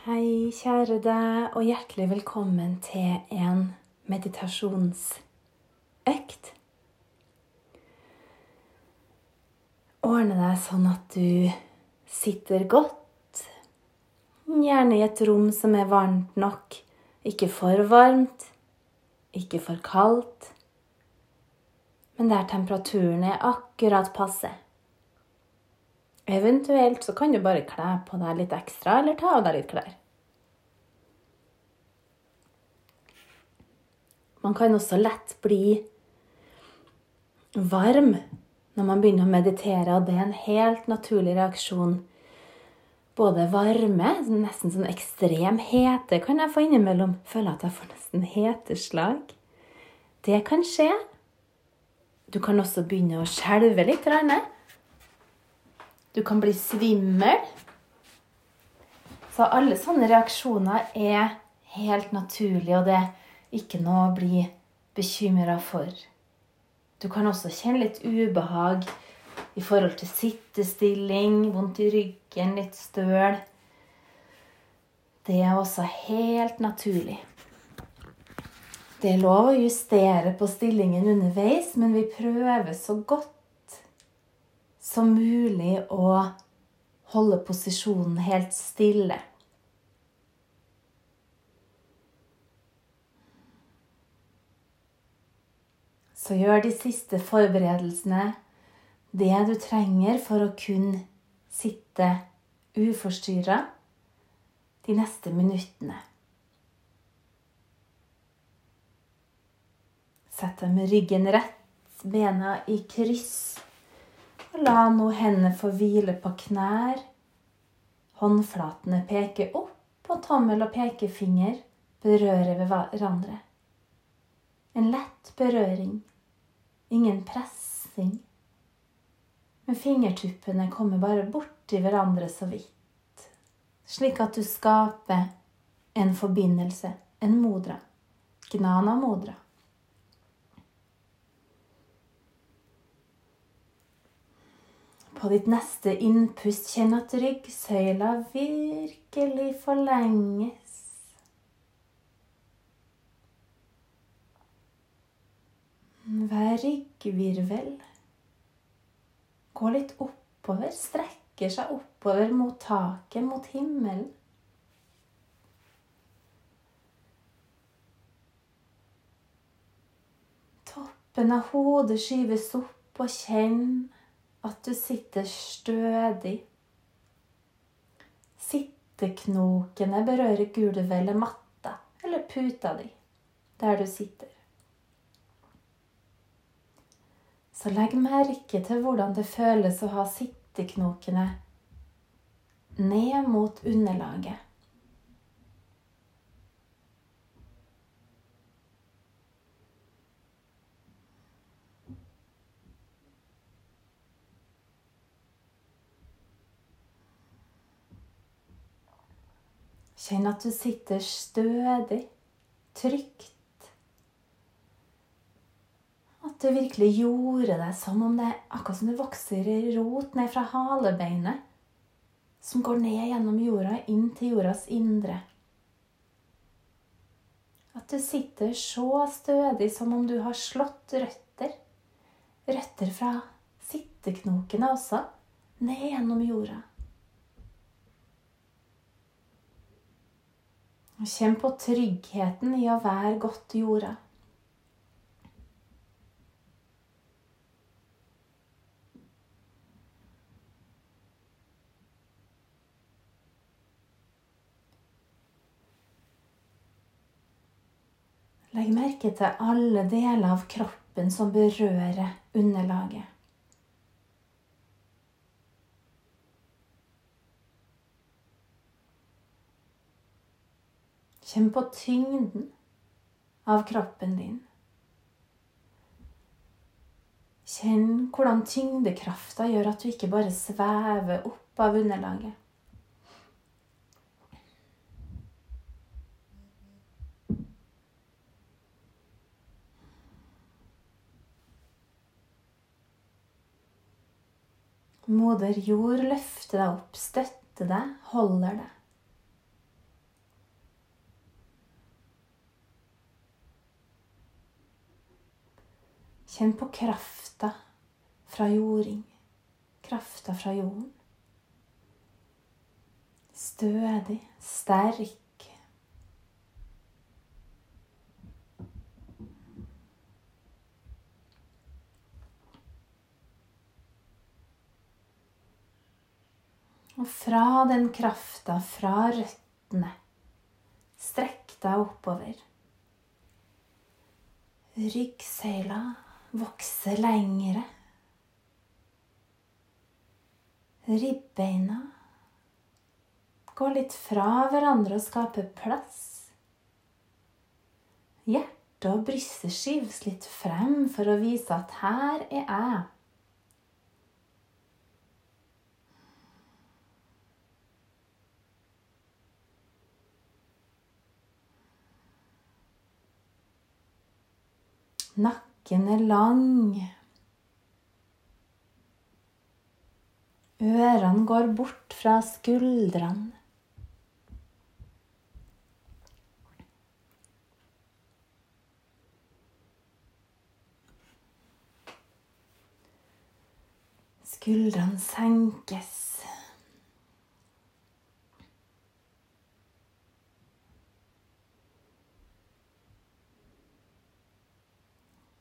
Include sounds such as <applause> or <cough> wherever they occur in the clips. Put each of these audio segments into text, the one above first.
Hei, kjære deg, og hjertelig velkommen til en meditasjonsøkt. Ordne deg sånn at du sitter godt, gjerne i et rom som er varmt nok. Ikke for varmt, ikke for kaldt, men der temperaturen er akkurat passe. Eventuelt så kan du bare kle på deg litt ekstra, eller ta av deg litt klær. Man kan også lett bli varm når man begynner å meditere, og det er en helt naturlig reaksjon. Både varme, nesten sånn ekstrem hete kan jeg få innimellom. Føler at jeg får nesten heteslag. Det kan skje. Du kan også begynne å skjelve litt. Rane. Du kan bli svimmel. Så alle sånne reaksjoner er helt naturlige, og det er ikke noe å bli bekymra for. Du kan også kjenne litt ubehag i forhold til sittestilling, vondt i ryggen, litt støl. Det er også helt naturlig. Det er lov å justere på stillingen underveis, men vi prøver så godt som mulig å holde posisjonen helt stille. Så gjør de siste forberedelsene det du trenger for å kunne sitte uforstyrra de neste minuttene. Sett deg med ryggen rett, bena i kryss. La nå hendene få hvile på knær. Håndflatene peker opp, og tommel og pekefinger berører ved hverandre. En lett berøring. Ingen pressing. Men fingertuppene kommer bare borti hverandre så vidt. Slik at du skaper en forbindelse, en modra. Gnana modra. På ditt neste innpust, kjenn at ryggsøyla virkelig forlenges. Hver ryggvirvel går litt oppover, strekker seg oppover mot taket, mot himmelen. Toppen av hodet skyves opp, og kjenn at du sitter stødig. Sitteknokene berører gulvet eller matta eller puta di der du sitter. Så legg merke til hvordan det føles å ha sitteknokene ned mot underlaget. Kjenn at du sitter stødig, trygt. At du virkelig gjorde det som om det akkurat som det vokser rot ned fra halebeinet, som går ned gjennom jorda, inn til jordas indre. At du sitter så stødig som om du har slått røtter. Røtter fra sitteknokene også, ned gjennom jorda. Og kjenn på tryggheten i å være godt jorda. Legg merke til alle deler av kroppen som berører underlaget. Kjenn på tyngden av kroppen din. Kjenn hvordan tyngdekrafta gjør at du ikke bare svever opp av underlaget. Moder jord løfter deg opp, støtter deg, holder deg. Kjenn på krafta fra jording. Krafta fra jorden. Stødig, sterk. Og fra den krafta, fra røttene, strekk deg oppover. Ryggsøyla vokser lengre. Ribbeina går litt fra hverandre og skaper plass. Hjertet og brystet skyves litt frem for å vise at her er jeg. Nakken er lang. Ørene går bort fra skuldrene. Skuldrene senkes.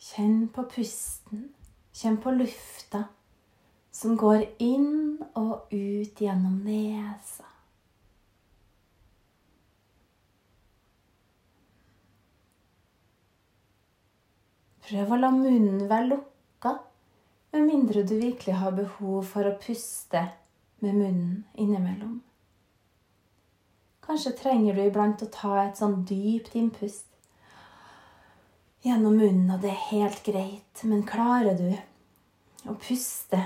Kjenn på pusten. Kjenn på lufta som går inn og ut gjennom nesa. Prøv å la munnen være lukka, med mindre du virkelig har behov for å puste med munnen innimellom. Kanskje trenger du iblant å ta et sånn dypt innpust gjennom munnen, og det er helt greit. Men klarer du å puste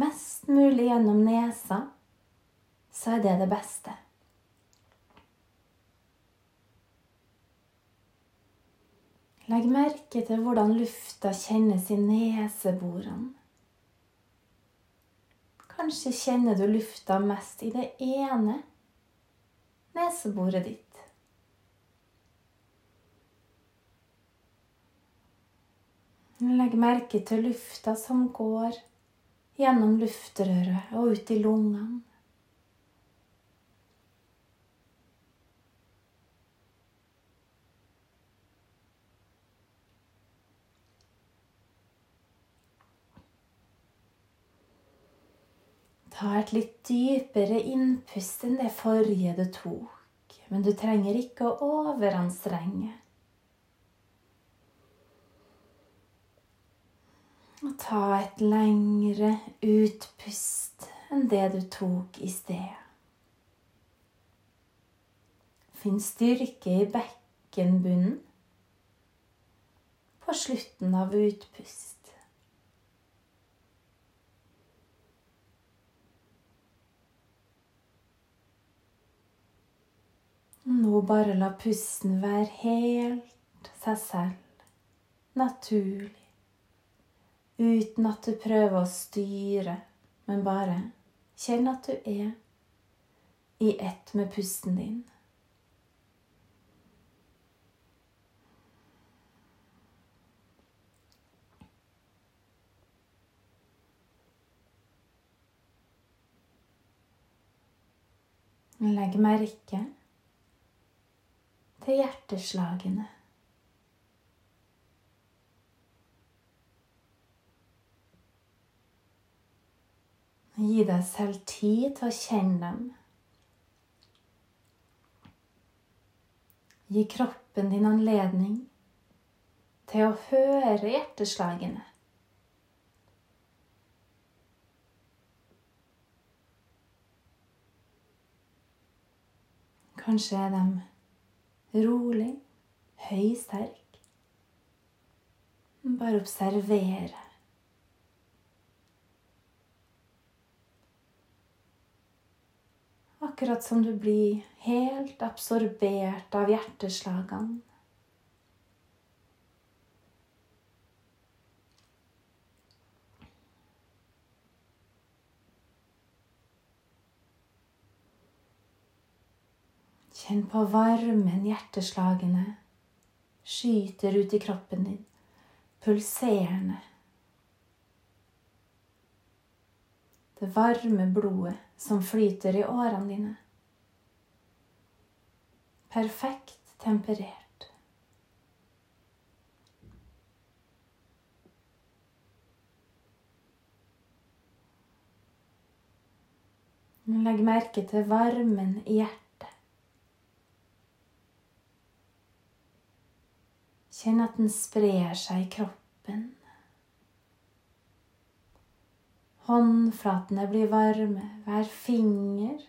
mest mulig gjennom nesa, så er det det beste. Legg merke til hvordan lufta kjennes i neseborene. Kanskje kjenner du lufta mest i det ene neseboret ditt. Legg merke til lufta som går gjennom luftrøret og ut i lungene. Ta et litt dypere innpust enn det forrige du tok, men du trenger ikke å overanstrenge. Og ta et lengre utpust enn det du tok i sted. Finn styrke i bekkenbunnen på slutten av utpust. Nå bare la pusten være helt seg selv, naturlig, uten at du prøver å styre, men bare kjenn at du er i ett med pusten din. Legg merke til hjerteslagene. Gi deg selv tid til å kjenne dem. Gi kroppen din anledning til å høre hjerteslagene. Kanskje er de rolig, høysterk. Bare observere. Akkurat som du blir helt absorbert av hjerteslagene. Kjenn på varmen hjerteslagene skyter ut i kroppen din. pulserende. Det varme blodet som flyter i årene dine. Perfekt temperert. Legg merke til varmen i hjertet. Kjenn at den sprer seg i kroppen. Håndflatene blir varme, hver finger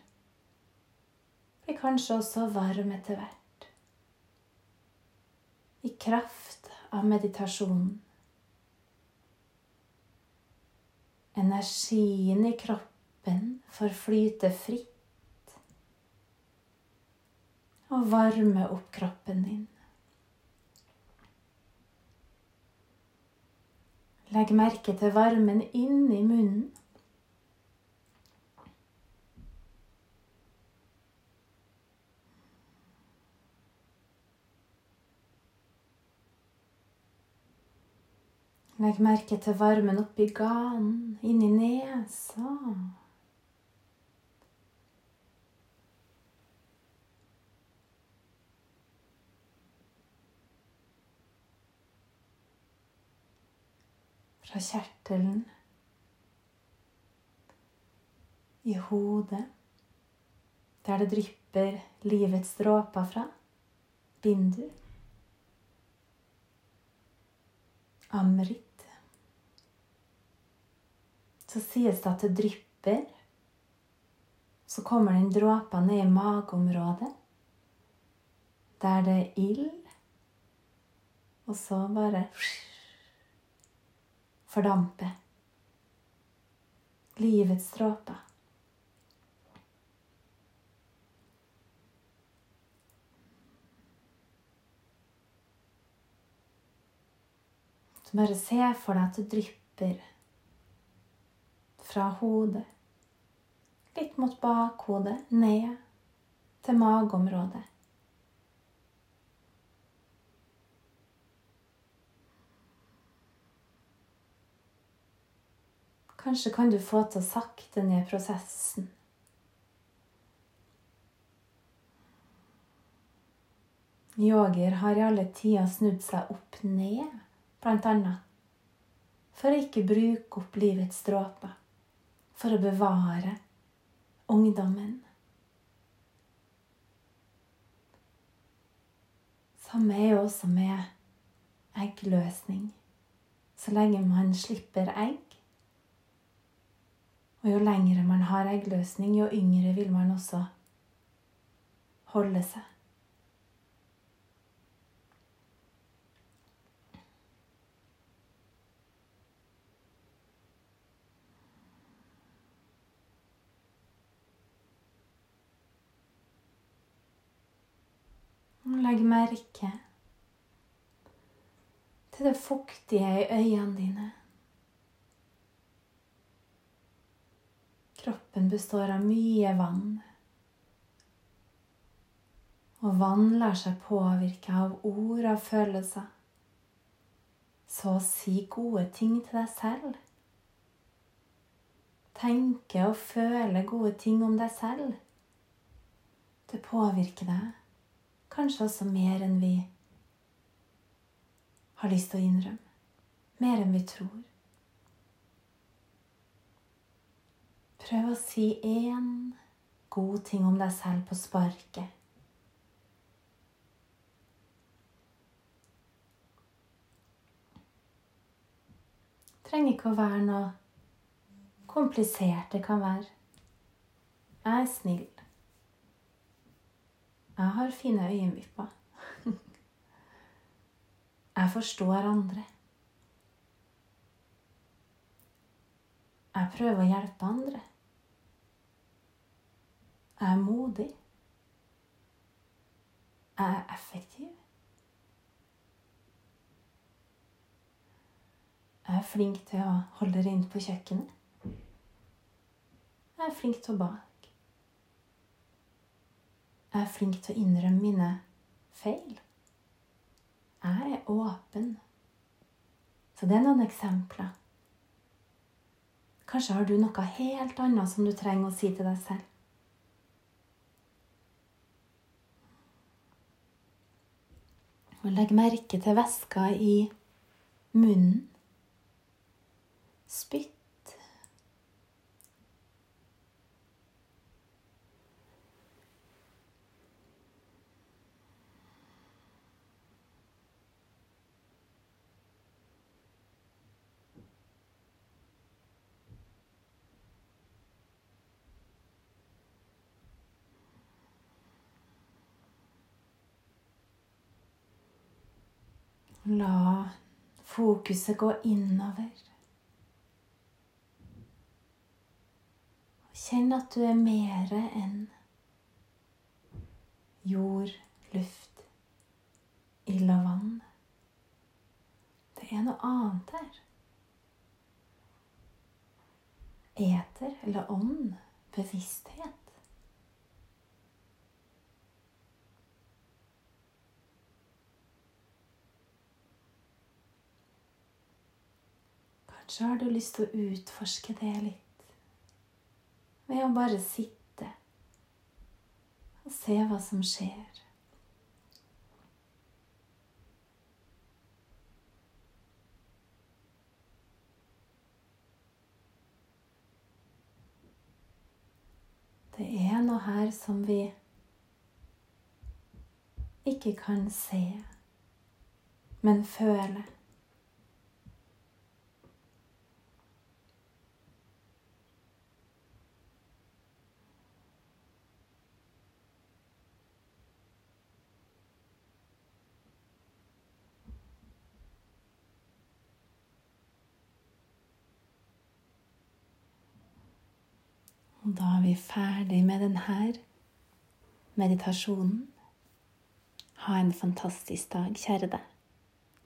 blir kanskje også varm etter hvert. I kraft av meditasjonen. Energien i kroppen får flyte fritt. Og varme opp kroppen din. Legg merke til varmen inni munnen. Legg merke til varmen oppi ganen, inni nesa. Fra kjertelen i hodet, der det drypper livets dråper fra. Bindu. Amrit. Så sies det at det drypper. Så kommer den dråpa ned i mageområdet, der det er ild. Og så bare fordampe. Livets dråper. Så bare se for deg at det drypper fra hodet, litt mot bakhodet, ned til mageområdet. Kanskje kan du få til å sakte ned prosessen. Yogier har i alle tider snudd seg opp ned, blant annet. For å ikke bruke opp livets dråper. For å bevare ungdommen. Samme er jo også med eggløsning. Så lenge man slipper egg, og jo lengre man har eggløsning, jo yngre vil man også holde seg. Legg merke til det fuktige i øynene dine. Kroppen består av mye vann. Og vann lar seg påvirke av ord og følelser. Så si gode ting til deg selv. Tenke og føle gode ting om deg selv. Det påvirker deg kanskje også mer enn vi har lyst til å innrømme. Mer enn vi tror. Prøv å si én god ting om deg selv på sparket. Trenger ikke å være noe komplisert. Det kan være Jeg er snill. Jeg har fine øyenvipper. <laughs> Jeg forstår andre. Jeg prøver å hjelpe andre. Jeg er modig. Jeg er effektiv. Jeg er flink til å holde rent på kjøkkenet. Jeg er flink til å bake. Jeg er flink til å innrømme mine feil. Jeg er åpen. Så det er noen eksempler. Kanskje har du noe helt annet som du trenger å si til deg selv. Og legg merke til væska i munnen. Spytt. La fokuset gå innover. Kjenn at du er mer enn jord, luft, ild og vann. Det er noe annet her. Eter eller ånd, bevissthet. Kanskje har du lyst til å utforske det litt ved å bare sitte og se hva som skjer. Det er noe her som vi ikke kan se, men føle. Da er vi ferdig med denne meditasjonen. Ha en fantastisk dag, kjære deg.